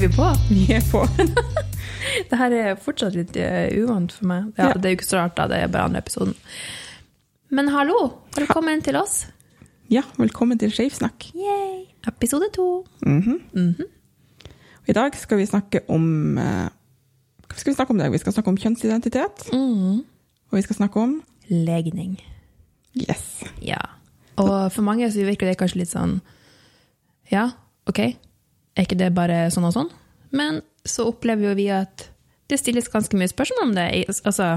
Er vi på? Vi er på. Det her er fortsatt litt eh, uvant for meg. Ja. Det er jo ikke så rart, da. Det er bare andre episoden. Men hallo, velkommen til oss. Ja, velkommen til Skeivsnakk. Yay. Episode to. I dag skal vi snakke om eh, Hva skal vi snakke om i dag? Vi skal snakke om kjønnsidentitet. Og vi skal snakke om Legning. Yes. Ja. Og for mange så virker det kanskje litt sånn Ja, OK, er ikke det bare sånn og sånn? Men så opplever jo vi at det stilles ganske mye spørsmål om det. Altså,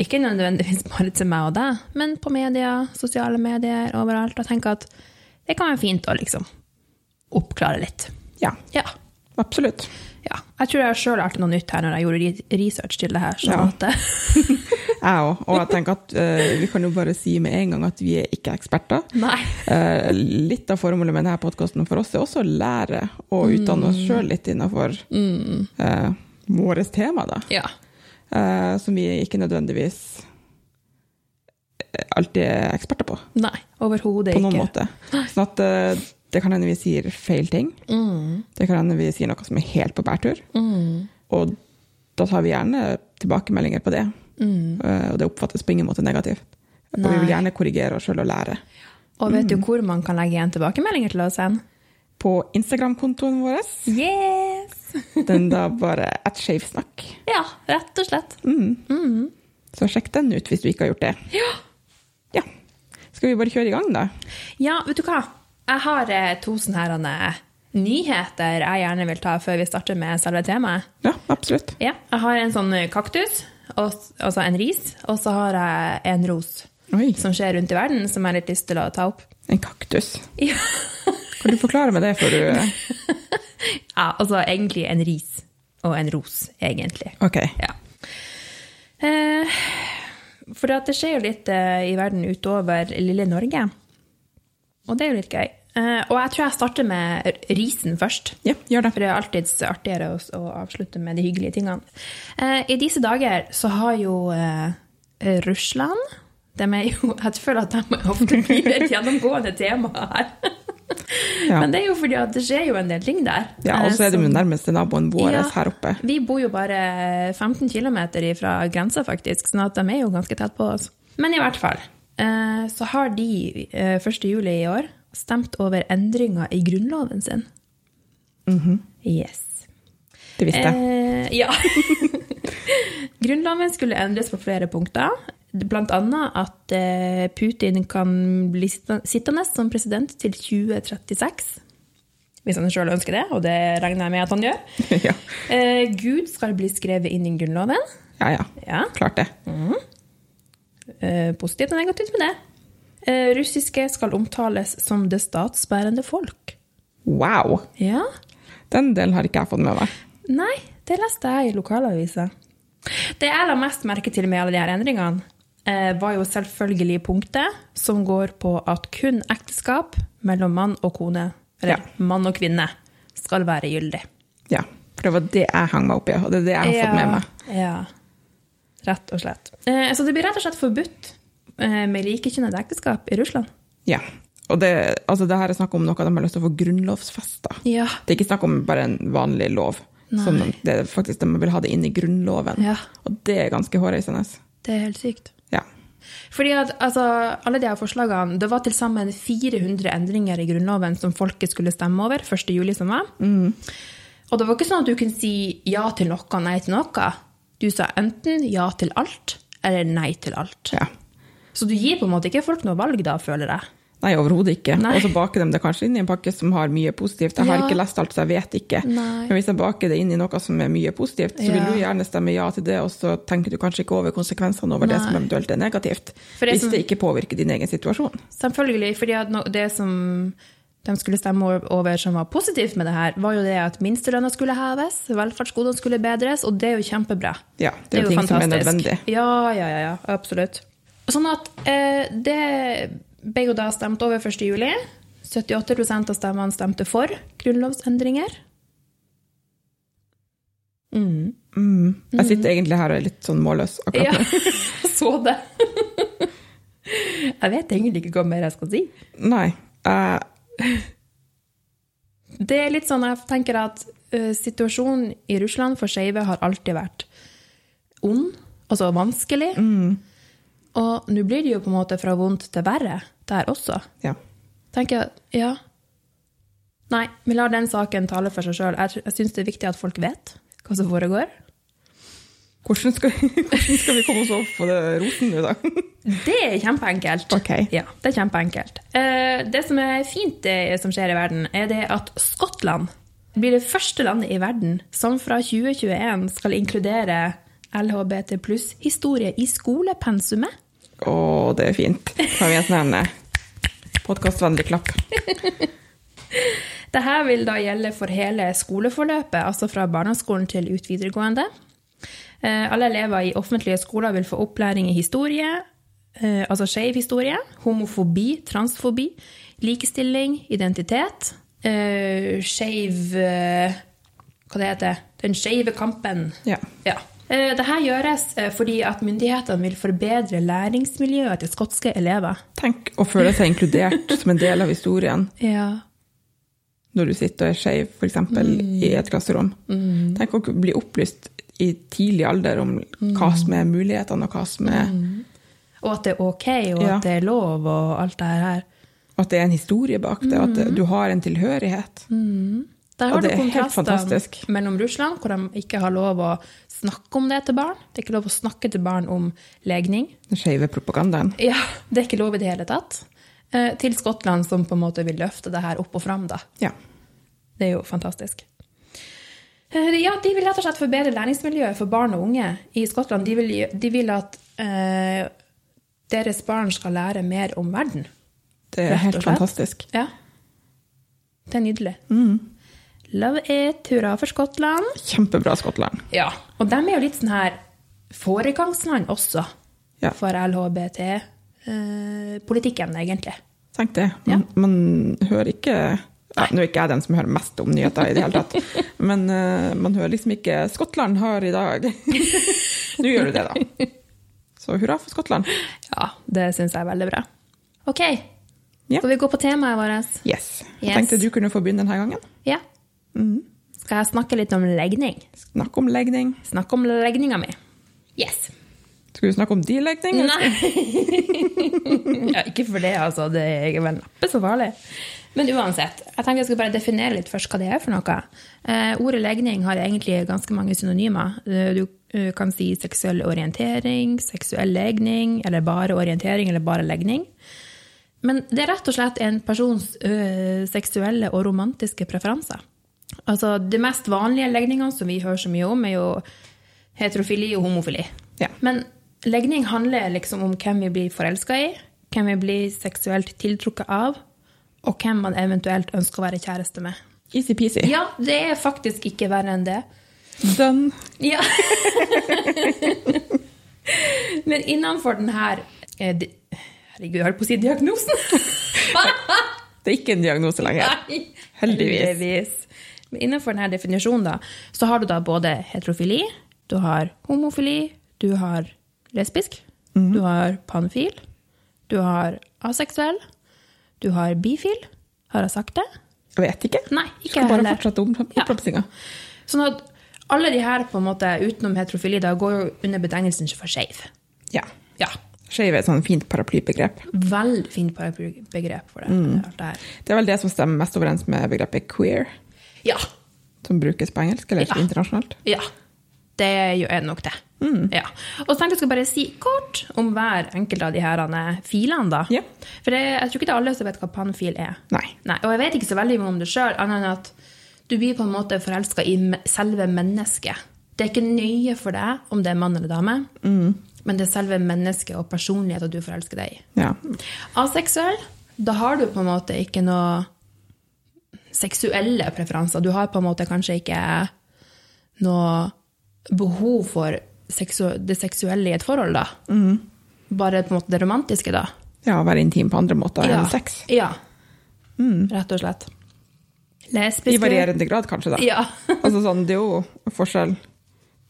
ikke nødvendigvis bare til meg og deg, men på media, sosiale medier, overalt. Og tenker at det kan være fint å liksom oppklare litt. Ja, Ja. absolutt. Ja. Jeg tror jeg sjøl lærte noe nytt her når jeg gjorde research til det her. Sånn Ja. at, eh, Jeg òg. Og jeg tenker at uh, vi kan jo bare si med en gang at vi er ikke eksperter. Eh, litt av formålet med denne podkasten for oss er også å lære og utdanne oss sjøl litt innafor uh, vårt tema, da. Ja. Eh, som vi ikke nødvendigvis eh, alltid er eksperter på. Nei, overhodet På noen ikke. måte. Sånn at eh, det kan hende vi sier feil ting. Mm. Det kan hende vi sier noe som er helt på bærtur. Mm. Og da tar vi gjerne tilbakemeldinger på det. Mm. Eh, og det oppfattes på ingen måte negativt. Og vi vil gjerne korrigere oss sjøl og lære. Og vet Mm. du hvor man kan legge igjen tilbakemeldinger til oss hen? På Instagram-kontoen vår, Yes! den da bare at skeivsnakk. Ja, rett og slett. Så sjekk den ut hvis du ikke har gjort det. Ja. Ja. Skal vi bare kjøre i gang, da? ja, vet du hva? Jeg har eh, to sånne her, eh, nyheter jeg gjerne vil ta før vi starter med selve temaet. Ja, absolutt. Ja, jeg har en sånn kaktus, altså en ris, og så har jeg en ros Oi, som skjer rundt i verden, som jeg har litt lyst til å ta opp. en kaktus. Ja, Kan du forklare meg det før du ja altså egentlig en ris og en ros, egentlig. Ok. Ja. Eh, for det skjer jo litt eh, i verden utover lille Norge. Og det er jo litt gøy. Eh, og jeg tror jeg starter med risen først. Ja, gjør det. For det er alltid artigere å, å avslutte med de hyggelige tingene. Uh, I disse dager så har jo uh, Russland de er jo, Jeg føler at de ofte blir et gjennomgående tema her. Ja. Men det er jo fordi at det skjer jo en del ting der. Ja, og så er det jo nærmeste naboen vår Ja. her oppe. vi bor jo bare 15 km fra grensa, faktisk, sånn at de er jo ganske tett på oss. Men i hvert fall, så har de eh, 1. juli i år stemt over endringer i grunnloven sin. Yes. Det visste jeg. Eh, ja. Grunnloven skulle endres på flere punkter. Blant annet at eh, Putin kan bli sittende som president til 2036. Hvis han sjøl ønsker det, og det regner jeg med at han gjør. ja. Eh, Gud skal bli skrevet inn i Grunnloven. ja, ja. Ja. Klart det. Eh, positivt og negativt med det. Eh, russiske skal omtales som det statsbærende folk. Wow! Ja. Den delen har ikke jeg fått med meg. Nei, det leste jeg i lokalavisa. Det jeg la mest merke til med alle de her endringene, eh, var jo selvfølgelig punktet som går på at kun ekteskap mellom mann og kone, eller Ja. mann og kvinne, skal være gyldig. Ja, for det var det jeg hang meg opp i, og det er det jeg har fått med meg. Ja, rett og slett. Eh, så det blir rett og slett forbudt med likekjønnet ekteskap i Russland. Ja. Og det, altså det her er snakk om noe de har lyst til å få grunnlovfesta. Ja. Det er ikke snakk om bare en vanlig lov. Som de, det er faktisk, de vil ha det inn i Grunnloven. Ja. Og det er ganske hårreisende. Det er helt sykt. Ja. Fordi at altså, alle de her forslagene, Det var til sammen 400 endringer i Grunnloven som folket skulle stemme over 1. juli som var. Og det var ikke sånn at du kunne si ja til noe, nei til noe. Du sa enten ja til alt eller nei til alt. ja. Så du gir på en måte ikke folk noe valg da, føler jeg. Nei, overhodet ikke. Nei. Og så baker de det kanskje inn i en pakke som har mye positivt. Jeg har ikke lest alt, så jeg vet ikke. Nei. Men hvis jeg baker det inn i noe som er mye positivt, så vil du gjerne stemme ja til det, og så tenker du kanskje ikke over konsekvensene over det som eventuelt er negativt. Det hvis som- det ikke påvirker din egen situasjon. Selvfølgelig, fordi det som de skulle stemme over- som var positivt med det her, var jo det at minstelønna skulle heves, velferdsgodene skulle bedres, og det er jo kjempebra. Ja, det er jo ting som er nødvendig. Ja, ja, ja, ja, absolutt. Sånn at eh, det ble jo da stemt over 1. juli. 78% av stemmene stemte for grunnlovsendringer. Mm. Jeg sitter egentlig her og er litt sånn målløs akkurat Ja, nå. jeg så det. Jeg vet egentlig ikke hva mer jeg skal si. Nei. Uh... Det er litt sånn jeg tenker at uh, situasjonen i Russland for skeive har alltid vært ond, altså vanskelig. Og nå blir det jo på en måte fra vondt til verre der også. Ja. tenker jeg, ja. Nei, vi lar den saken tale for seg sjøl. Jeg, jeg syns det er viktig at folk vet hva som foregår. Hvordan skal, hvordan skal vi komme oss opp på det roten nå, da? Det er kjempeenkelt. Ok. Ja, det er kjempeenkelt. Eh, Det som er fint det som skjer i verden, er det at Skottland blir det første landet i verden som fra 2021 skal inkludere LHBT pluss historie i skolepensumet. Å, det er fint. Kan vi eh, podkastvennlig klapp? Dette vil da gjelde for hele skoleforløpet, altså fra barneskolen til ut videregående. Eh, Alle elever i offentlige skoler vil få opplæring i historie, eh, altså skeiv historie, homofobi, transfobi, likestilling, identitet, eh, skeiv Hva det heter Den skeive kampen. Ja. Ja. Eh, Dette gjøres eh, fordi at myndighetene vil forbedre læringsmiljøet til skotske elever. Tenk å føle seg inkludert som en del av historien Ja. når du sitter og er skeiv, f.eks. i et klasserom. Tenk å bli opplyst i tidlig alder om hva som er mulighetene, og hva som er Og at det er ok, og Ja. at det er lov, og alt det her. At det er en historie bak det, og at du har en tilhørighet. Der har du fantastisk. mellom Russland, hvor de ikke har lov å snakke om det til barn. Det er ikke lov å snakke til barn om legning. Den skeive propagandaen. Ja, Det er ikke lov i det hele tatt. Eh, Til Skottland, som på en måte vil løfte det her opp og fram. da. Ja. Det er jo fantastisk. Eh, Ja, De vil rett og slett forbedre læringsmiljøet for barn og unge i Skottland. De vil, de vil at eh, deres barn skal lære mer om verden. Det er helt fantastisk. Ja. Det er nydelig. Mm. Love it. Hurra for Skottland. Kjempebra, Skottland. Ja. Og de er jo litt sånn her foregangsland også Ja. for LHBT-politikken, egentlig. Tenk det. Man, man hører ikke ja, Nå er ikke jeg den som hører mest om nyheter i det hele tatt, men uh, man hører liksom ikke 'Skottland har i dag'. Nå gjør du det, da. Så hurra for Skottland. Ja, det syns jeg er veldig bra. OK, Ja. skal vi gå på temaet vårt? Yes. Jeg Yes. tenkte du kunne få begynne denne gangen. Ja. Skal jeg snakke litt om legning? Snakk om legning. Snakk om legninga mi. Yes. Skal du snakke om din legning? Nei. ja, ikke for det, altså. Det er vel neppe så farlig. Men uansett, jeg tenker jeg skal bare definere litt først hva det er for noe. Eh, ordet legning har egentlig ganske mange synonymer. Eh, Du eh, kan si seksuell orientering, seksuell legning, eller bare orientering, eller bare legning. Men det er rett og slett en persons ø, seksuelle og romantiske preferanser. Altså, De mest vanlige legningene som vi hører så mye om, er jo heterofili og homofili. Ja. Men legning handler liksom om hvem vi blir forelska i, hvem vi blir seksuelt tiltrukket av, og hvem man eventuelt ønsker å være kjæreste med. Easy-peasy. Ja, det er faktisk ikke verre enn det. Done. Ja. Men innenfor den her eh, Herregud, jeg holdt på å si diagnosen. Det er ikke en diagnose lenger. Heldigvis. heldigvis. Innenfor denne definisjonen da, så har du da både heterofili, du har homofili, du har lesbisk, Mhm. du har panfil, du har aseksuell, du har bifil. Har jeg sagt det? Jeg vet ikke. Nei, ikke Skal bare fortsette om- Ja. Sånn at alle de her, på en måte, utenom heterofili, da går jo under betegnelsen for skeiv. Ja. Ja. Skeiv er et sånn fint paraplybegrep. Veldig fint paraplybegrep for det. Mm. Det. Det er vel det som stemmer mest overens med begrepet queer, Ja. som brukes på engelsk eller Ja. internasjonalt. Ja, det gjør nok det. Mm. Ja. Og så tenkte jeg skal bare si kort om hver enkelt av de her filene. da. Ja. For det, jeg tror ikke det er alle som vet hva pannfil er. Nei. Nei, Og jeg vet ikke så veldig mye om det sjøl, annet enn at du blir på en måte forelska i selve mennesket. Det er ikke nøye for deg om det er mann eller dame, Mm. men det er selve mennesket og personligheten du forelsker deg i. Ja. Aseksuell, da har du på en måte ikke noe seksuelle preferanser. Du har på en måte kanskje ikke noe behov for seksu det seksuelle i et forhold, da. Bare på en måte det romantiske, da. ja, være intim på andre måter Ja. enn sex. Ja. Rett og slett. I varierende grad, kanskje, da. Ja. altså sånn, det er jo forskjell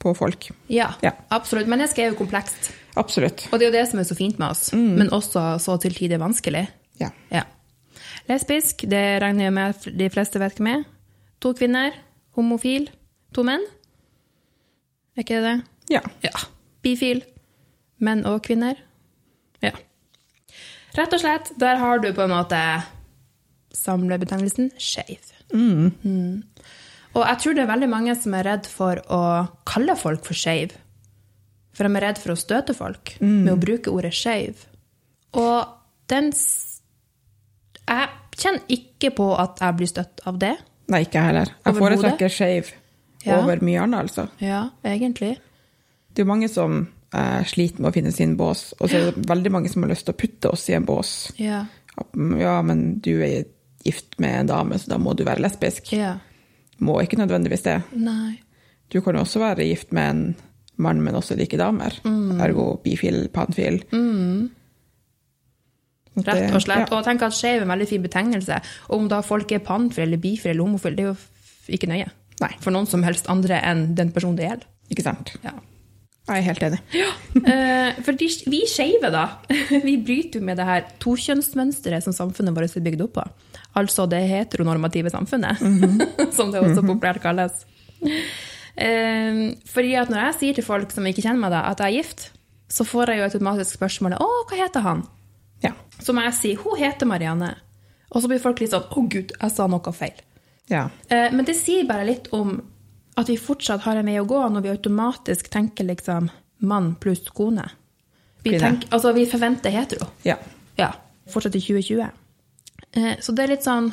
på folk. ja, Ja. absolutt. Mennesket er jo komplekst. Absolutt. Og det er jo det som er så fint med oss, men også så til tider vanskelig. Ja. Ja. Lesbisk, det regner jeg med at de fleste vet hvem er. To kvinner, Homofil. To menn. Er ikke det det? Ja. Ja. Bifil. Menn og kvinner. Ja. Rett og slett, der har du på en måte samlebetegnelsen skeiv. Mm. Og jeg tror det er veldig mange som er redd for å kalle folk for skeiv. For de er redd for å støte folk med å bruke ordet skeiv. Og den Jeg kjenner ikke på at jeg blir støtt av det. Nei, ikke jeg heller. Jeg foretrekker skeiv Ja. over mye annet, altså. Ja, egentlig. Det er jo mange som eh, sliter med å finne sin bås, og så er det veldig mange som har lyst til å putte oss i en bås. Ja. Ja, men du er gift med en dame, så da må du være lesbisk. Ja. Må ikke nødvendigvis det. Nei. Du kan jo også være gift med en mann, men også like damer. Mm. Ergo bifil, panfil. At Rett og slett. Ja, Og tenk at skeiv er en veldig fin betegnelse. Og om da folk er pannfri, eller bifri eller homofil, det er jo ikke nøye. Nei. For noen som helst andre enn den personen det gjelder. ikke sant? Ja. Jeg er helt enig. Eh, for de, vi skeive, da, vi bryter jo med det her tokjønnsmønsteret som samfunnet vårt er bygd opp på. Altså det heteronormative samfunnet, som det også populært kalles. Eh, fordi at når jeg sier til folk som ikke kjenner meg, da, at jeg er gift, så får jeg jo et automatisk spørsmål 'Å, hva heter han?' Ja. Så må jeg si 'Hun heter Marianne'. Og så blir folk litt sånn 'Å, gud, jeg sa noe feil'. ja. Eh, Men det sier bare litt om at vi fortsatt har en vei å gå når vi automatisk tenker liksom mann pluss kone. Vi, tenker, altså, vi forventer hetero. Ja. Ja. Fortsatt i 2020. Eh, Så det er litt sånn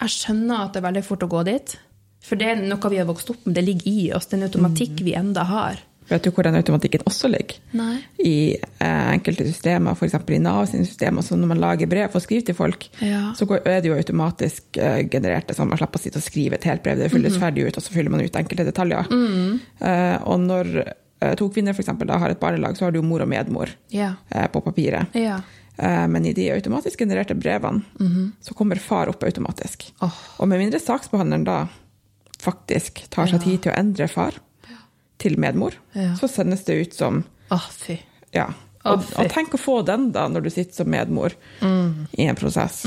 Jeg skjønner at det er veldig fort å gå dit. For det er noe vi har vokst opp med. Det ligger i oss. Det er en automatikk vi enda har. Vet du hvor den automatikken også ligger? Nei. I eh, enkelte systemer, f.eks. i Nav sine systemer, så når man lager brev og skriver til folk, Ja. så går- er det jo automatisk eh, generert. Sånn, man slipper å sitte og skrive et helt brev. Det fylles ferdig ut, og så fyller man ut enkelte detaljer. Eh, og når eh, to kvinner for eksempel, da har et barnelag, så har du jo mor og medmor Ja. eh, på papiret. Ja. Eh, Men i de automatisk genererte brevene så kommer far opp automatisk. Oh. Og med mindre saksbehandleren da faktisk tar seg tid til å endre far til medmor, Ja. så sendes det ut som Å, fy. ja. Og, og tenk å få den da, når du sitter som medmor i en prosess.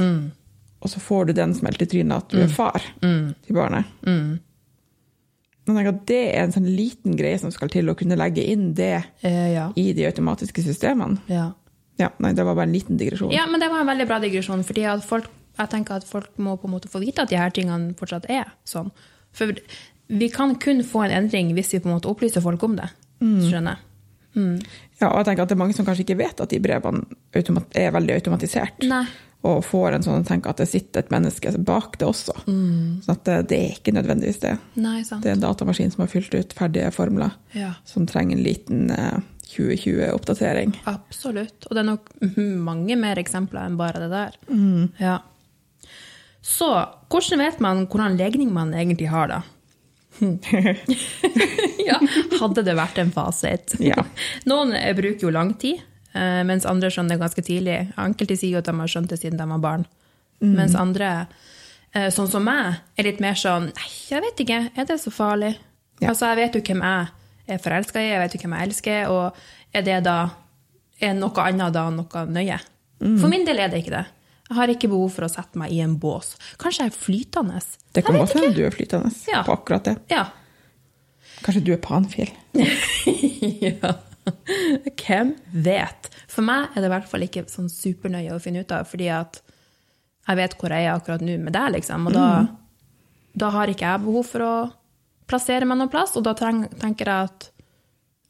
Og så får du den smelt i trynet at du er far til barnet. Men jeg at det er en sånn liten greie som skal til å kunne legge inn det Eh, ja. i de automatiske systemene. ja. Ja, nei, det var bare en liten digresjon. Ja, men det var en veldig bra digresjon, fordi folk, jeg tenker at folk må på en måte få vite at de her tingene fortsatt er sånn. For vi kan kun få en endring hvis vi på en måte opplyser folk om det. Skjønner jeg? Ja, og jeg tenker at det er mange som kanskje ikke vet at de brevene er veldig automatisert. Nei. Og får en sånn tenk at det sitter et menneske bak det også. Så at det, det er ikke nødvendigvis det. Nei, sant. Det er en datamaskin som har fylt ut ferdige formler, Ja, som trenger en liten eh, 2020-oppdatering. absolutt. Og det er nok mange mer eksempler enn bare det der. Ja. Så hvordan vet man hvordan legning man egentlig har, da? ja, hadde det vært en fasit. Ja. Noen eh, bruker jo lang tid, eh, mens andre skjønner det ganske tidlig. Enkelte sier jo at de har skjønt det siden de var barn. Mens andre, eh, sånn som meg, er litt mer sånn Nei, jeg vet ikke, er det så farlig? Ja. Altså, jeg vet jo hvem jeg er forelska i, jeg vet jo hvem jeg elsker, og er det da er noe annet da noe nøye? For min del er det ikke det. Jeg har ikke behov for å sette meg i en bås. Kanskje jeg er flytende. Det kan godt hende du er flytende Ja. på akkurat det. Ja. Kanskje du er panfil. ja. Hvem vet? For meg er det i hvert fall ikke sånn supernøye å finne ut av, fordi at jeg vet hvor jeg er akkurat nå med deg, liksom. Og da, da har ikke jeg behov for å plassere meg noen plass, og da tenker jeg at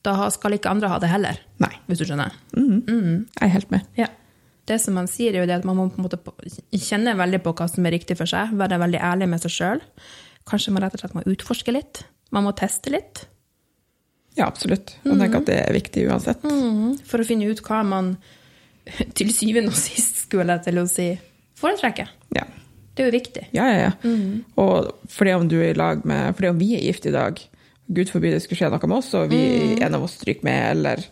da skal ikke andre ha det heller, Nei. hvis du skjønner. Jeg er helt med. Ja. Det som man sier, er jo det at man må på en måte kjenne veldig på hva som er riktig for seg, være veldig ærlig med seg sjøl. Kanskje man rett og slett må utforske litt. Man må teste litt. Ja, absolutt. Jeg tenker at det er viktig uansett. Mhm, For å finne ut hva man til syvende og sist, skulle jeg til å si, foretrekker. Ja. Det er jo viktig. Ja, ja, ja. Og fordi om du i lag med Fordi om vi er gift i dag, gud forby det skulle skje noe med oss, og vi, en av oss stryker med, eller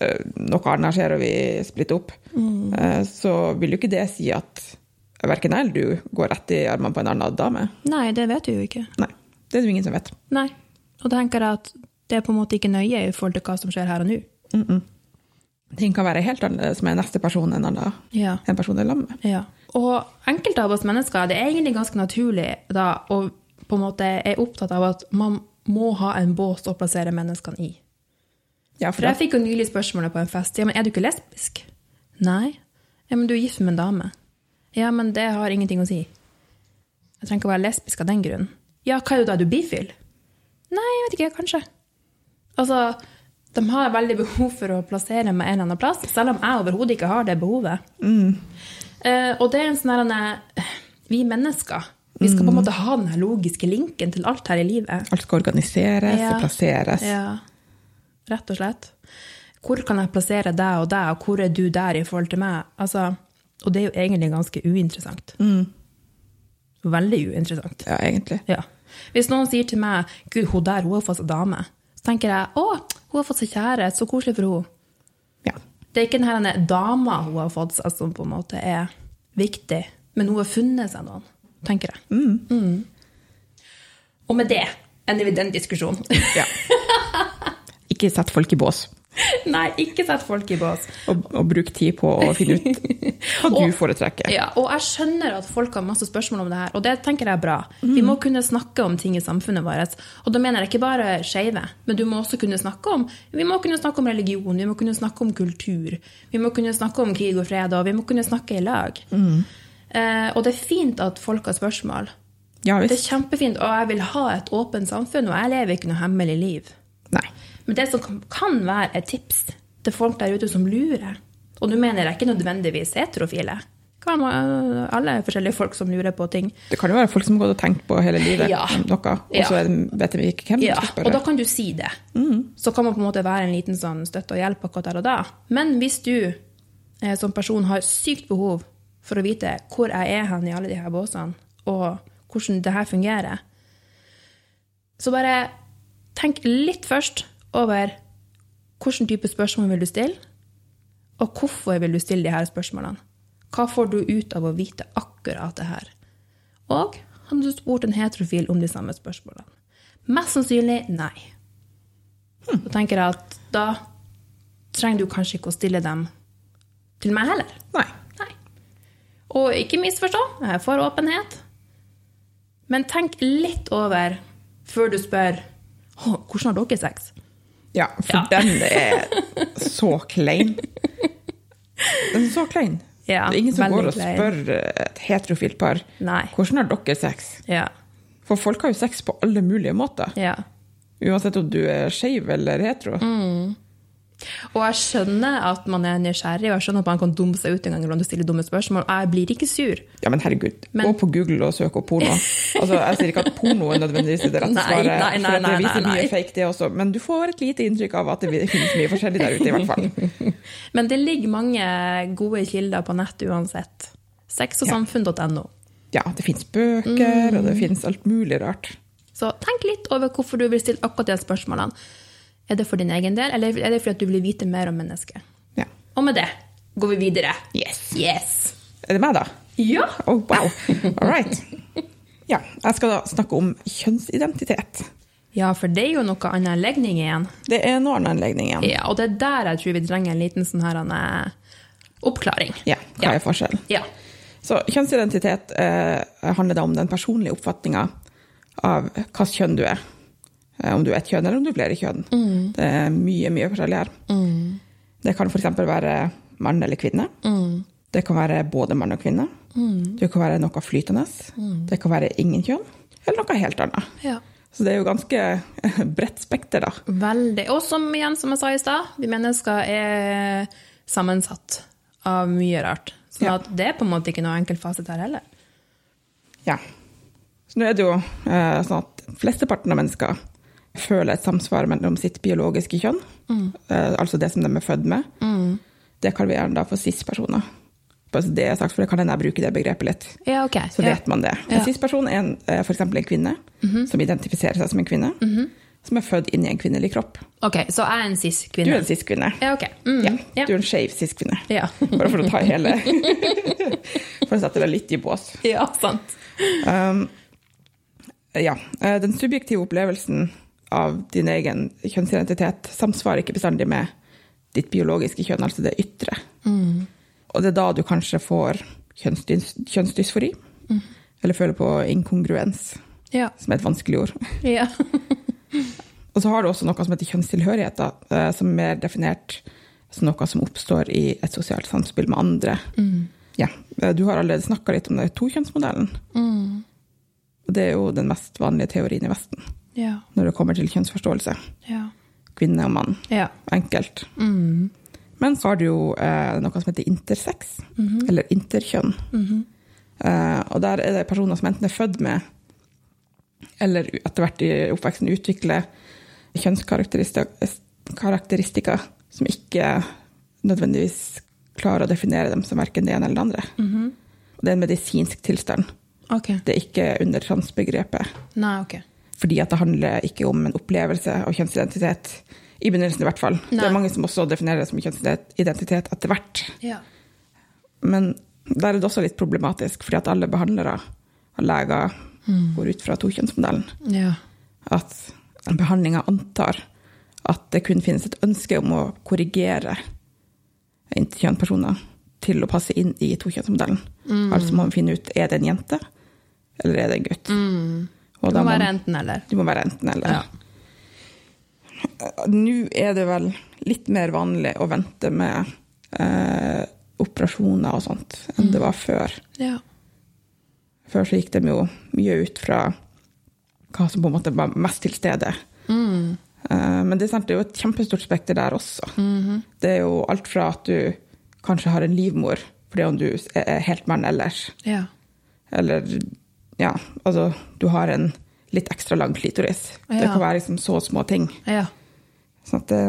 noe annet skjer og vi splitter opp, mm. så vil jo ikke det si at verken jeg eller du går rett i armene på en annen dame. Nei, det vet du jo ikke. Nei. Det er det jo ingen som vet. Nei. Og da tenker jeg at det er på en måte ikke nøye i forhold til hva som skjer her og nå. Ting kan være helt annerledes med neste person enn annen, Ja. en person er lam med. Ja. Og enkelte av oss mennesker, det er egentlig ganske naturlig da, å på en måte er opptatt av at man må ha en bås å plassere menneskene i. Ja, For jeg fikk jo nylig spørsmålet på en fest. Ja, men er du ikke lesbisk? Nei. Ja, men du er gift med en dame. Ja, men det har ingenting å si. Jeg trenger ikke å være lesbisk av den grunn. Ja, hva er du da? Er du bifil? Nei, jeg vet ikke, kanskje. Altså, de har veldig behov for å plassere meg en eller annen plass, selv om jeg overhodet ikke har det behovet. Eh, og det er en sånn her eh, Vi mennesker, vi skal på en måte ha den logiske linken til alt her i livet. Alt skal organiseres Ja. og plasseres. Ja, rett og slett. Hvor kan jeg plassere deg og deg, og hvor er du der i forhold til meg? Altså, og det er jo egentlig ganske uinteressant. Veldig uinteressant. Ja, egentlig. Ja. Hvis noen sier til meg Gud, hun der hun har fått seg dame, så tenker jeg å, hun har fått seg kjæreste, så koselig for henne. Ja. Det er ikke denne dama hun har fått seg som på en måte er viktig, men hun har funnet seg noen, tenker jeg. Mm. Og med det ender vi den diskusjonen. ja. Ikke sett folk i bås, Nei, ikke sett folk i bås. og, og bruk tid på å finne ut hva du Og- foretrekker. Ja, og jeg skjønner at folk har masse spørsmål om det her, og det tenker jeg er bra. Vi må kunne snakke om ting i samfunnet vårt. Og da mener jeg ikke bare skeive, men du må også kunne snakke om Vi må kunne snakke om religion, vi må kunne snakke om kultur, vi må kunne snakke om krig og fred, og vi må kunne snakke i lag. Eh, og det er fint at folk har spørsmål. Ja Det er kjempefint, og jeg vil ha et åpent samfunn, og jeg lever ikke noe hemmelig liv. Nei. Men det som kan- være et tips til folk der ute som lurer, og nå mener jeg ikke nødvendigvis heterofile, det kan være alle forskjellige folk som lurer på ting. Det kan jo være folk som har gått og tenkt på hele livet Ja. noe, og så vet de ikke hvem de Ja, og da kan du si det. Så kan man på en måte være en liten sånn støtte og hjelp akkurat der og da. Men hvis du eh, som person har sykt behov for å vite hvor jeg er hen i alle de her båsene, og hvordan det her fungerer, så bare tenk litt først over hvilken type spørsmål vil du stille, og hvorfor vil du stille de her spørsmålene. Hva får du ut av å vite akkurat det her? Og hadde du spurt en heterofil om de samme spørsmålene? Mest sannsynlig nei. Da tenker jeg at da trenger du kanskje ikke å stille dem til meg heller. Nei. Nei. Og ikke misforstå, jeg er for åpenhet. Men tenk litt over før du spør hvordan har dere sex? Ja, for Ja. den er så klein. Den er så klein. Ja, det er ingen som går og spør et heterofilt par Nei. hvordan har dere sex. Ja. For folk har jo sex på alle mulige måter. ja. Uansett om du er skeiv eller hetero. Mm. Og jeg skjønner at man er nysgjerrig, og jeg skjønner at man kan dumme seg ut en gang iblant og stille dumme spørsmål. Jeg blir ikke sur. Ja, men herregud, Men- gå på Google og søk opp porno. Altså, jeg sier ikke at porno er nødvendigvis det rette Nei, svaret, nei, nei, for det viser nei, nei. mye fake det også, men du får et lite inntrykk av at det finnes mye forskjellig der ute, i hvert fall. Men det ligger mange gode kilder på nett uansett. Sexogsamfunn.no. Ja, det finnes bøker, Mm. og det finnes alt mulig rart. Så tenk litt over hvorfor du vil stille akkurat de spørsmålene. Er det for din egen del, eller er det fordi du vil vite mer om mennesket? Ja. Og med det går vi videre. Yes. Yes! Er det meg, da? Ja! Oh, wow. All right. Ja, jeg skal da snakke om kjønnsidentitet. Ja, for det er jo noe annet enn legning igjen. Det er en annen legning igjen. Ja, og det er der jeg tror vi trenger en liten sånn her eh, oppklaring. Ja, hva er forskjellen? Ja. Så kjønnsidentitet eh, handler da om den personlige oppfatninga av hvilket kjønn du er. Eh, om du er et kjønn, eller om du er flere kjønn. Det er mye, mye forskjellig her. Det kan f.eks. være mann eller kvinne. Det kan være både mann og kvinne. Det kan være noe flytende. Det kan være ingen kjønn, eller noe helt annet. ja. Så det er jo ganske bredt spekter, da. Veldig. Og som igjen, som jeg sa i stad, vi mennesker er sammensatt av mye rart. Så Ja. det er på en måte ikke noe enkel fasit her heller. Ja. Så nå er det jo eh, sånn at flesteparten av mennesker føler et samsvar mellom sitt biologiske kjønn, eh, altså det som de er født med. Det kaller vi gjerne da for cis-personer. Det er sagt, for det kan hende jeg bruker det begrepet litt. Ja, ok. Så ja. vet man det. En Ja. cis-person er en, kvinne for eksempel en kvinne som identifiserer seg som en kvinne, som er født inn i en kvinnelig kropp. Ok, så jeg er en cis-kvinne. Du er en cis-kvinne. Ja, ok. Mm, du er en skeiv cis-kvinne. Ja. Bare for å ta hele For å sette deg litt i bås. ja, sant. Um, ja. eh, Den subjektive opplevelsen av din egen kjønnsidentitet samsvarer ikke bestandig med ditt biologiske kjønn, altså det ytre. Og det er da du kanskje får kjønnsdys kjønnsdysfori, eller føler på inkongruens. Ja. som er et vanskelig ord. Ja. Og så har du også noe som heter kjønnstilhørighet, da, eh, som er mer definert som noe som oppstår i et sosialt samspill med andre. Ja, eh, Du har allerede snakka litt om det, tokjønnsmodellen. Mm. Og det er jo den mest vanlige teorien i Vesten Ja. når det kommer til kjønnsforståelse. Ja. Kvinne og mann. Ja. Enkelt. Mm. Men så har du jo eh, noe som heter intersex, eller interkjønn. Eh, og der er det personer som enten er født med, eller etter hvert i oppveksten utvikler kjønnskarakteristika som ikke nødvendigvis klarer å definere dem som verken det ene eller det andre. -hmm. det er en medisinsk tilstand. Okay. Det er ikke under transbegrepet. Nei, ok. Fordi at det handler ikke om en opplevelse av kjønnsidentitet. I begynnelsen i hvert fall. Det er mange som også definerer det som kjønnsidentitet etter hvert. Ja. Men der er det også litt problematisk, fordi at alle behandlere og leger går ut fra tokjønnsmodellen. Ja. At behandlinga antar at det kun finnes et ønske om å korrigere interkjønnspersoner til å passe inn i tokjønnsmodellen. Altså må man finne ut er det en jente eller er det en gutt. Og Det må være enten eller. det må være enten eller. Ja. Nå er det vel litt mer vanlig å vente med eh, operasjoner og sånt enn det var før. Ja. Før så gikk de jo mye ut fra hva som på en måte var mest til stede. Mm. Eh, men det er, sant, det er jo et kjempestort spekter der også. Det er jo alt fra at du kanskje har en livmor fordi om du er helt mann ellers, Ja. eller ja, altså du har en litt ekstra lang klitoris. Det kan være liksom så små ting. Ja. Sånn at det,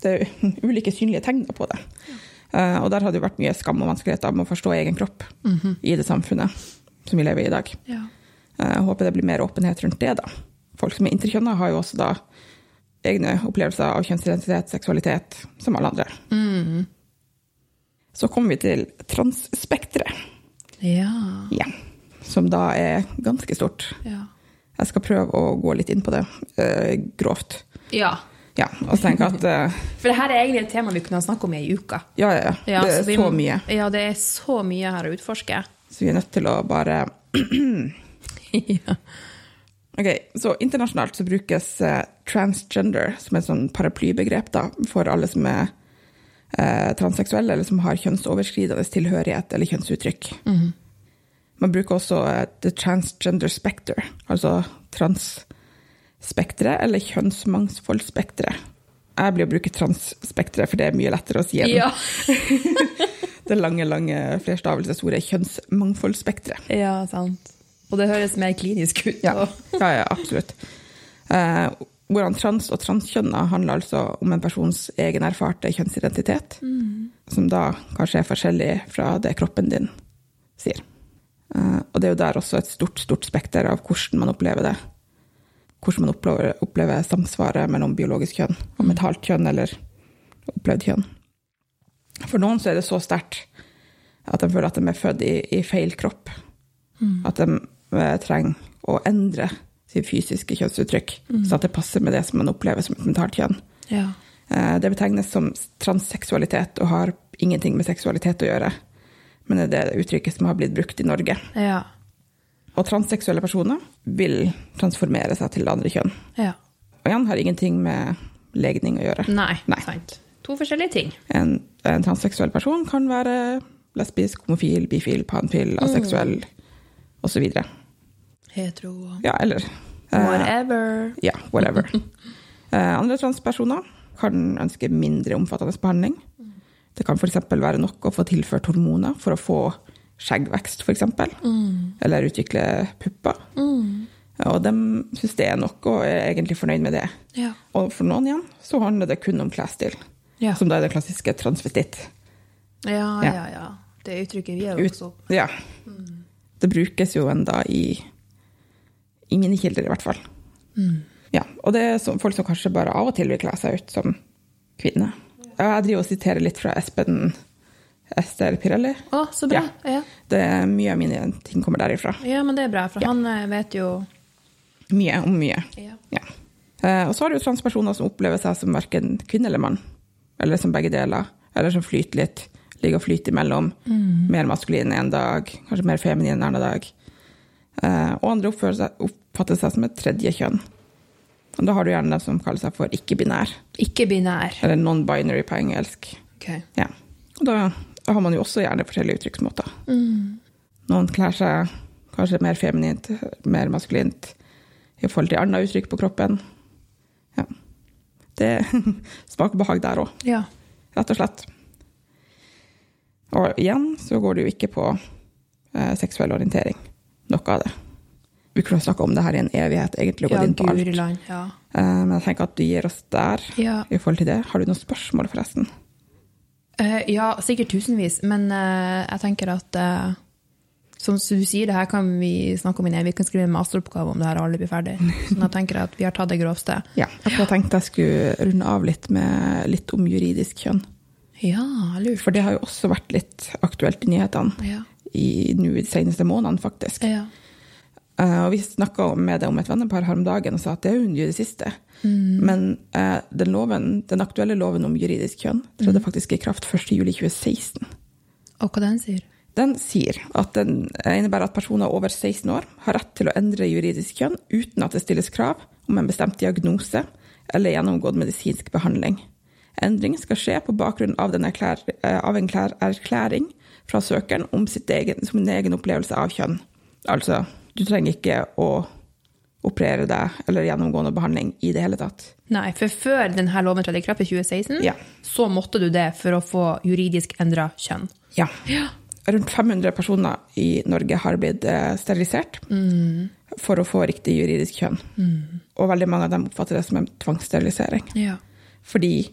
det er ulike synlige tegn på det. Uh, og der har det jo vært mye skam og vanskeligheter med å forstå egen kropp i det samfunnet som vi lever i i dag. Ja. Uh, Jeg håper det blir mer åpenhet rundt det, da. Folk som er interkjønna, har jo også da egne opplevelser av kjønnsidentitet, seksualitet, som alle andre. Så kommer vi til transspekteret, Ja. ja, som da er ganske stort. Ja. Jeg skal prøve å gå litt inn på det uh, grovt. ja. Ja, og tenke at uh, For det her er egentlig et tema vi kunne ha snakket om i ei uke. ja, ja, ja, det er vi så må- mye. Ja, det er så mye her å utforske. Så vi er nødt til å bare ja. Ok, så internasjonalt så brukes uh, transgender som et sånn paraplybegrep da, for alle som er transseksuelle, eller som har kjønnsoverskridende tilhørighet eller kjønnsuttrykk. Man bruker også eh, the transgender specter, altså transspekteret eller kjønnsmangfoldspekteret. Jeg blir å bruke transspekteret, for det er mye lettere å si enn Ja. det lange, lange flerstavelsesordet kjønnsmangfoldspekteret. ja, sant. Og det høres mer klinisk ut. Ja, ja, ja absolutt. Eh, hvordan trans og transkjønna handler altså om en persons egen erfarte kjønnsidentitet, som da kanskje er forskjellig fra det kroppen din sier. Eh, og det er jo der også et stort, stort spekter av hvordan man opplever det. Hvordan man opplever, opplever samsvaret mellom biologisk kjønn og mentalt kjønn, eller opplevd kjønn. For noen så er det så sterkt at de føler at de er født i, i feil kropp. At de eh, trenger å endre sitt fysiske kjønnsuttrykk, så at det passer med det som man opplever som et mentalt kjønn. Ja. Eh, Det betegnes som transseksualitet og har ingenting med seksualitet å gjøre, men det er det uttrykket som har blitt brukt i Norge. Ja. Og transseksuelle personer vil transformere seg til det andre kjønn. ja. Og igjen har ingenting med legning å gjøre. Nei, Nei. sant. To forskjellige ting. En, en transseksuell person kan være lesbisk, homofil, bifil, panfil, aseksuell osv. Hetero. Ja, eller eh, Whatever. Ja, whatever. Eh, andre transpersoner kan ønske mindre omfattende behandling. Det kan f.eks. være nok å få tilført hormoner for å få skjeggvekst, f.eks. Mm. Eller utvikle pupper. Og de syns det er nok, og er egentlig fornøyd med det. Ja. Og for noen igjen så handler det kun om klesstil, Ja. som da er det klassiske transvestitt. Ja, Ja. ja, ja. Det uttrykket vi Ut, vokst opp ja. Det brukes jo enda i, i mine kilder, i hvert fall. Ja, og det er folk som kanskje bare av og til vil kle seg ut som kvinne. Jeg driver og siterer litt fra Espen Ester Pirelli. Å, så bra. Ja. Ja. Det er Mye av mine ting kommer derifra. ja, men det er bra, for Ja. han eh, vet jo Mye om mye. Ja. Ja. Eh, Og så har du transpersoner som opplever seg som verken kvinne eller mann. Eller som begge deler. Eller som flyter litt. Ligger og flyter imellom. Mer maskulin en dag, kanskje mer feminin en annen dag. Eh, og andre oppfatter seg som et tredje kjønn. Og da har du gjerne dem som kaller seg for ikke-binær, Ikke-binær. eller non-binary på engelsk. Okay. Ja. Og da, da har man jo også gjerne forskjellige uttrykksmåter. Noen kler seg kanskje mer feminint, mer maskulint i forhold til andre uttrykk på kroppen. Ja. Det smaker behag der òg, Ja. rett og slett. Og igjen så går det jo ikke på eh, seksuell orientering. Noe av det. Vi kunne snakka om det her i en evighet, egentlig, og Ja, inn på alt. land. Ja. uh, men jeg tenker at du gir oss der Ja. i forhold til det. Har du noen spørsmål, forresten? Uh, ja, sikkert tusenvis, men uh, jeg tenker at som du sier, det her kan vi snakke om i Vi kan skrive en masteroppgave om det her og alle blir ferdig. Så da tenker jeg at vi har tatt det grovste. Ja. Jeg tenkte jeg skulle runde av litt med litt om juridisk kjønn. Ja, lurt. For det har jo også vært litt aktuelt i nyhetene Ja. i nå de seneste månedene, faktisk. ja. Eh, og vi snakka med det om et vennepar her om dagen og sa at det er jo en det siste. Men eh, den, loven, den aktuelle loven om juridisk kjønn trådte faktisk i kraft 1.7.2016. Og hva den sier? Den sier at den innebærer at personer over 16 år har rett til å endre juridisk kjønn uten at det stilles krav om en bestemt diagnose eller gjennomgått medisinsk behandling. Endring skal skje på bakgrunn av, den erklær, eh, av en klær, erklæring fra søkeren om sin egen, som egen opplevelse av kjønn. Altså, du trenger ikke å operere deg eller gjennomgående behandling i det hele tatt. Nei, for før denne loven trådte i kraft i 2016, Ja. så måtte du det for å få juridisk endra kjønn. Ja. Rundt 500 personer i Norge har blitt sterilisert sterilisert for å få riktig juridisk kjønn. Og veldig mange av dem oppfatter det som en tvangssterilisering. Ja. Fordi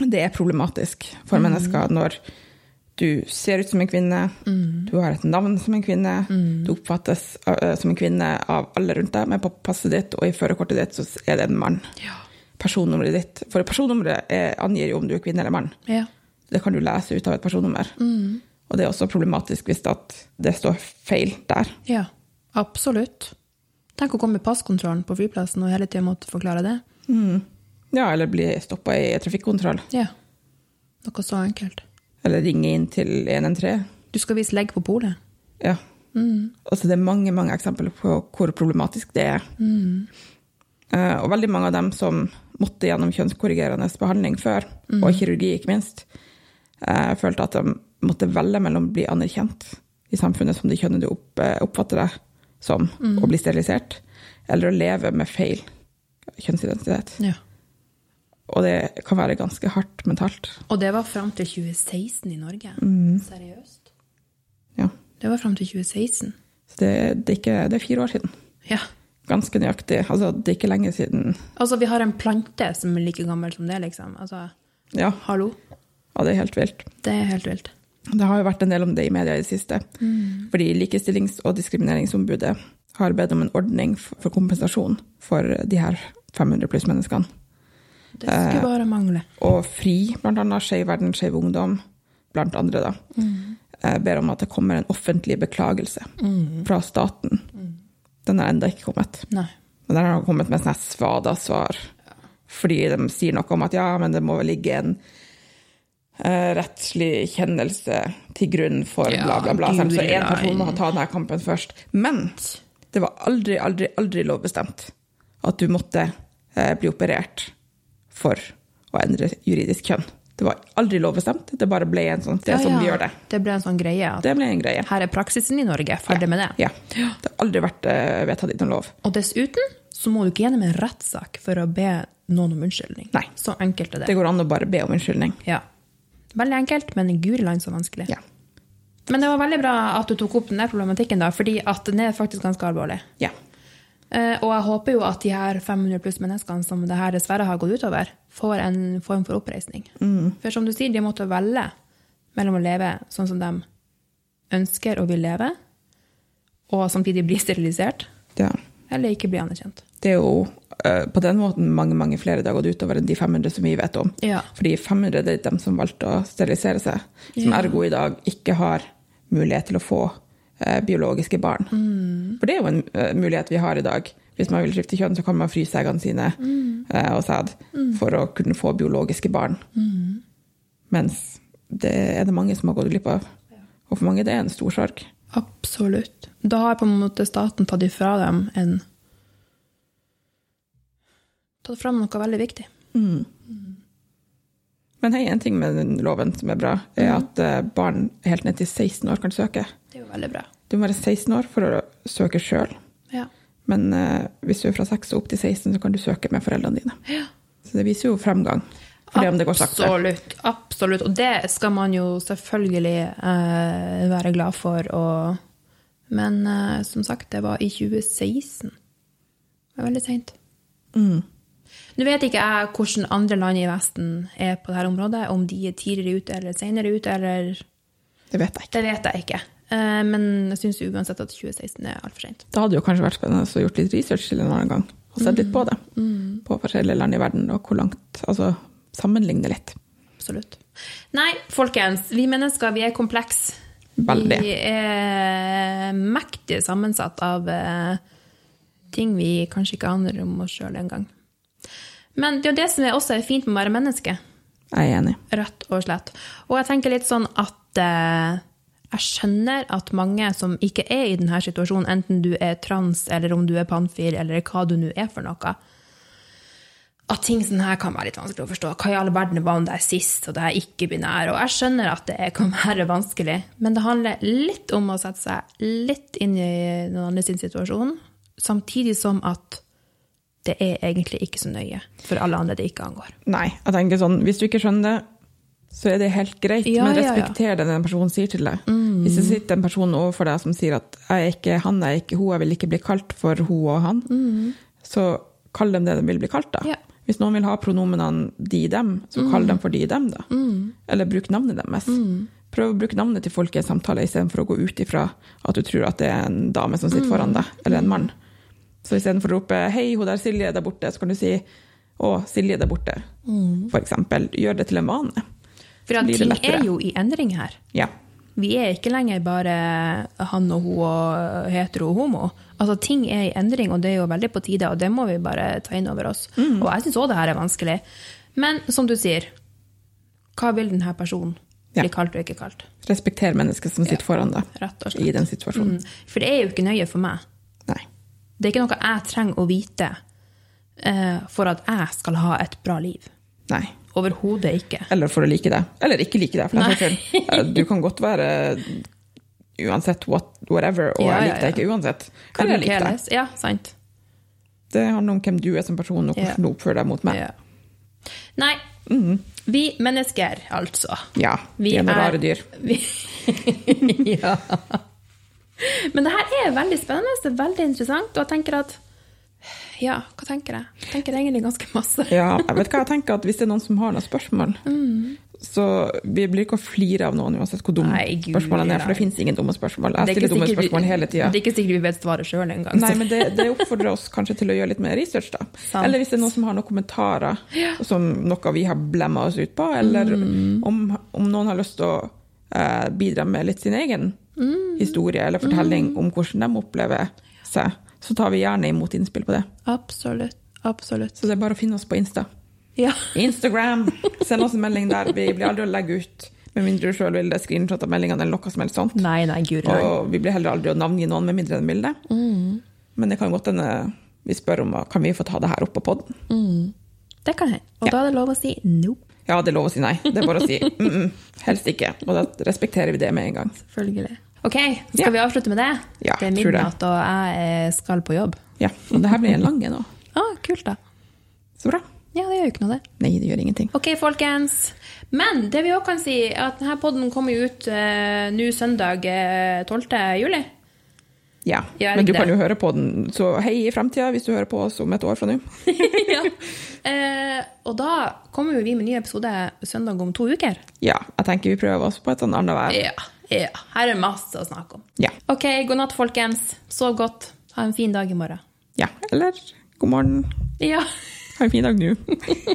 det er problematisk for mennesker når du ser ut som en kvinne, du har et navn som en kvinne, du oppfattes eh, som en kvinne av alle rundt deg, men på passet ditt og i førerkortet ditt så er det en mann. Ja. Personnummeret ditt. For personnummeret er, angir jo om du er kvinne eller mann. ja. Det kan du lese ut av et personnummer. Og det er også problematisk hvis det står feil der. Ja, absolutt. Tenk å komme med passkontrollen på flyplassen og hele tida måtte forklare det. Ja, eller bli stoppa i trafikkontroll. Ja. Noe så enkelt. Eller ringe inn til 113. Du skal vise legg på polet. Ja. Altså, det er mange mange eksempler på hvor problematisk det er. Eh, og veldig mange av dem som måtte gjennom kjønnskorrigerende behandling før, og kirurgi ikke minst, eh, følte at de måtte velge mellom å bli anerkjent i samfunnet som det kjønnet du opp, eh, oppfatter deg som, og bli sterilisert, eller å leve med feil kjønnsidentitet. Ja. Og det kan være ganske hardt mentalt. Og det var fram til 2016 i Norge. Seriøst? Ja. Det var fram til 2016. Så det, det, er ikke, det er fire år siden. Ja. Ganske nøyaktig. Altså, det er ikke lenge siden. Altså, vi har en plante som er like gammel som det, liksom. Altså, Ja, hallo? ja det er helt vilt. Det er helt vilt. Det har jo vært en del om det i media i det siste. Fordi Likestillings- og diskrimineringsombudet har bedt om en ordning for kompensasjon for de her 500 pluss menneskene. Det skulle bare mangle. Og FRI, annet Skeiv Verden, Skeiv Ungdom, blant andre, da, mm. ber om at det kommer en offentlig beklagelse fra staten. Den har ennå ikke kommet. Nei. Men den har kommet med sånn svada-svar. Fordi de sier noe om at ja, men det må vel ligge en Uh, rettslig kjennelse til grunn for Ja, bla, bla, bla. Så guri én person må ta denne kampen først. Men det var aldri, aldri, aldri lovbestemt at du måtte uh, bli operert for å endre juridisk kjønn. Det var aldri lovbestemt, det bare ble en sånn Det Ja, som ja. vi gjør det. Det ble en sånn greie. Det ble en greie. her er praksisen i Norge. Ferdig med det. Ja. Det har aldri vært eh, vedtatt i noen lov. Og dessuten så må du ikke gjennom en rettssak for å be noen om unnskyldning. Nei. Så enkelt er det. Det går an å bare be om unnskyldning. Ja. Veldig enkelt, men guri land så vanskelig. Ja. Men det var veldig bra at du tok opp den problematikken, da, fordi at den er faktisk ganske alvorlig. ja. Eh, og jeg håper jo at de her 500 pluss menneskene som det her dessverre har gått utover, får en form for oppreisning. For som du sier, de måtte velge mellom å leve sånn som de ønsker og vil leve, og samtidig bli sterilisert, ja. eller ikke bli anerkjent. Det er jo eh, på den måten mange mange flere det har gått utover enn de 500 som vi vet om. Ja. Fordi 500 det er de som valgte å sterilisere seg, som Ja. ergo i dag ikke har mulighet til å få biologiske barn. Mm. For det er jo en eh, mulighet vi har i dag. Hvis man vil skifte kjønn, så kan man fryse eggene sine Mm. eh, og sæd for å kunne få biologiske barn. Mm. Mens det er det mange som har gått glipp av. Og for mange det er en stor sorg. Absolutt. Da har på en måte staten tatt ifra dem en Tatt fra noe veldig viktig. Men hei, en ting med den loven som er bra, er at eh, barn helt ned til 16 år kan søke. Det er jo veldig bra. Du må være 16 år for å søke sjøl. Ja. Men eh, hvis du er fra 6 og opp til 16, så kan du søke med foreldrene dine. ja. Så det viser jo fremgang. Absolutt. Absolutt. Og det skal man jo selvfølgelig eh, være glad for. Og, men eh, som sagt, det var i 2016. Det var veldig seint. Mm. Nå vet ikke jeg hvordan andre land i Vesten er på dette området, om de er tidligere ute eller senere ute, eller Det vet jeg ikke. Det vet jeg ikke. Eh, Men jeg syns uansett at 2016 er altfor sent. Det hadde jo kanskje vært spennende å gjort litt research til en annen gang. Og sett litt på det. På forskjellige land i verden, og hvor langt Altså sammenligne litt. Absolutt. Nei, folkens, vi mennesker vi er komplekse. Veldig. Vi er mektig sammensatt av eh, ting vi kanskje ikke aner om oss sjøl engang. Men det er jo det som er også er fint med å være menneske. Jeg er enig. Rett og slett. Og jeg tenker litt sånn at eh, jeg skjønner at mange som ikke er i denne situasjonen, enten du er trans, eller om du er panfil, eller hva du nå er for noe, at ting sånn her kan være litt vanskelig å forstå. Hva i all verden var om det er sist, og det er ikke-binær? Og jeg skjønner at det kan være vanskelig, men det handler litt om å sette seg litt inn i noen andre sin situasjon, samtidig som at det er egentlig ikke så nøye for alle andre det ikke angår. Nei, jeg tenker sånn, hvis du ikke skjønner det, så er det helt greit, Ja, men ja, ja. respekter det den personen sier til deg. Hvis det sitter en person overfor deg som sier at jeg er ikke han, jeg er ikke hun, jeg vil ikke bli kalt for hun og han, så kall dem det de vil bli kalt da. Ja. Hvis noen vil ha pronomenene de, dem, så kall dem for de, dem da. Eller bruk navnet deres. Prøv å bruke navnet til folk i en samtale, istedenfor å gå ut ifra at du tror at det er en dame som sitter foran deg, eller en mann. Så istedenfor å rope 'hei, hun der Silje er der borte', så kan du si 'å, Silje er der borte', for eksempel. Gjør det til en vane. For ting er jo i endring her. Ja. Vi er ikke lenger bare han og hun og hetero og homo. Altså, ting er i endring, og det er jo veldig på tide, og det må vi bare ta inn over oss. Mm. Og jeg syns òg det her er vanskelig. Men som du sier, hva vil denne personen Ja. bli kalt og ikke kalt? Respekter mennesket som sitter foran deg i den situasjonen. Mm. For det er jo ikke nøye for meg. Nei. Det er ikke noe jeg trenger å vite uh, for at jeg skal ha et bra liv. Nei. Overhodet ikke. Eller for å like det. Eller ikke like det. for den Du kan godt være uansett what, whatever, og Ja, jeg liker deg ikke uansett. Kan Eller jeg liker deg. Ja, sant. Det handler om hvem du er som person, og hvordan du oppfører deg mot meg. Ja. Nei, vi mennesker, altså. Ja, vi er noen rare dyr. Vi, ja. Men det her er veldig spennende, det er veldig interessant, og jeg tenker at Ja, hva tenker jeg? Jeg tenker egentlig ganske masse. Ja, jeg vet hva jeg tenker, at hvis det er noen som har noen spørsmål, så vi blir ikke å flire av noen uansett hvor dumme Nei, Gud, spørsmålene er, for det finnes ingen dumme spørsmål. Jeg stiller dumme spørsmål hele tida. Det er ikke sikkert vi vet svaret sjøl engang. Nei, men det, det oppfordrer oss kanskje til å gjøre litt mer research, da. Sant. Eller hvis det er noen som har noen kommentarer som noe vi har blemma oss ut på, eller Mm. om, om noen har lyst til å uh, bidra med litt sin egen Mm. historie eller fortelling om hvordan de opplever seg, så tar vi gjerne imot innspill på det. Absolutt. Absolutt. Så det er bare å finne oss på Insta. Ja. Instagram! Send oss en melding der. Vi blir aldri å legge ut, med mindre du sjøl vil det, screenshot av meldingene eller noe som helst sånt. Nei, nei, gud, nei. Og vi blir heller aldri å navngi noen med mindre enn vil det. Mm. Men det kan godt hende vi spør om kan vi få ta det her opp på poden. Det kan hende. Og Ja. da er det lov å si no. Ja, det er lov å si nei. Det er bare å si mm -mm, helst ikke. Og da respekterer vi det med en gang. Selvfølgelig. Ok, skal Ja. vi avslutte med det? Ja, det er midnatt, og jeg eh, skal på jobb. Ja, Og det her blir en lang en òg. Ah, kult, da. Så bra. Ja, det gjør jo ikke noe, det. Nei, det gjør ingenting. Ok, folkens. Men det vi òg kan si, er at denne podden kommer jo ut uh, nå søndag uh, 12. juli. Ja, ja Men du det. kan jo høre på den, så hei i fremtida hvis du hører på oss om et år fra nå. ja. Uh, og da kommer jo vi med ny episode søndag om to uker. Ja, jeg tenker vi prøver oss på et sånn annethvert. Ja, ja. Her er masse å snakke om. Ja. Ok, god natt, folkens. Sov godt. Ha en fin dag i morgen. ja. Eller god morgen. Ja. Ha en fin dag nå.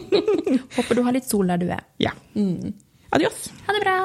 Håper du har litt sol der du er. Ja. Adios. Ha det bra.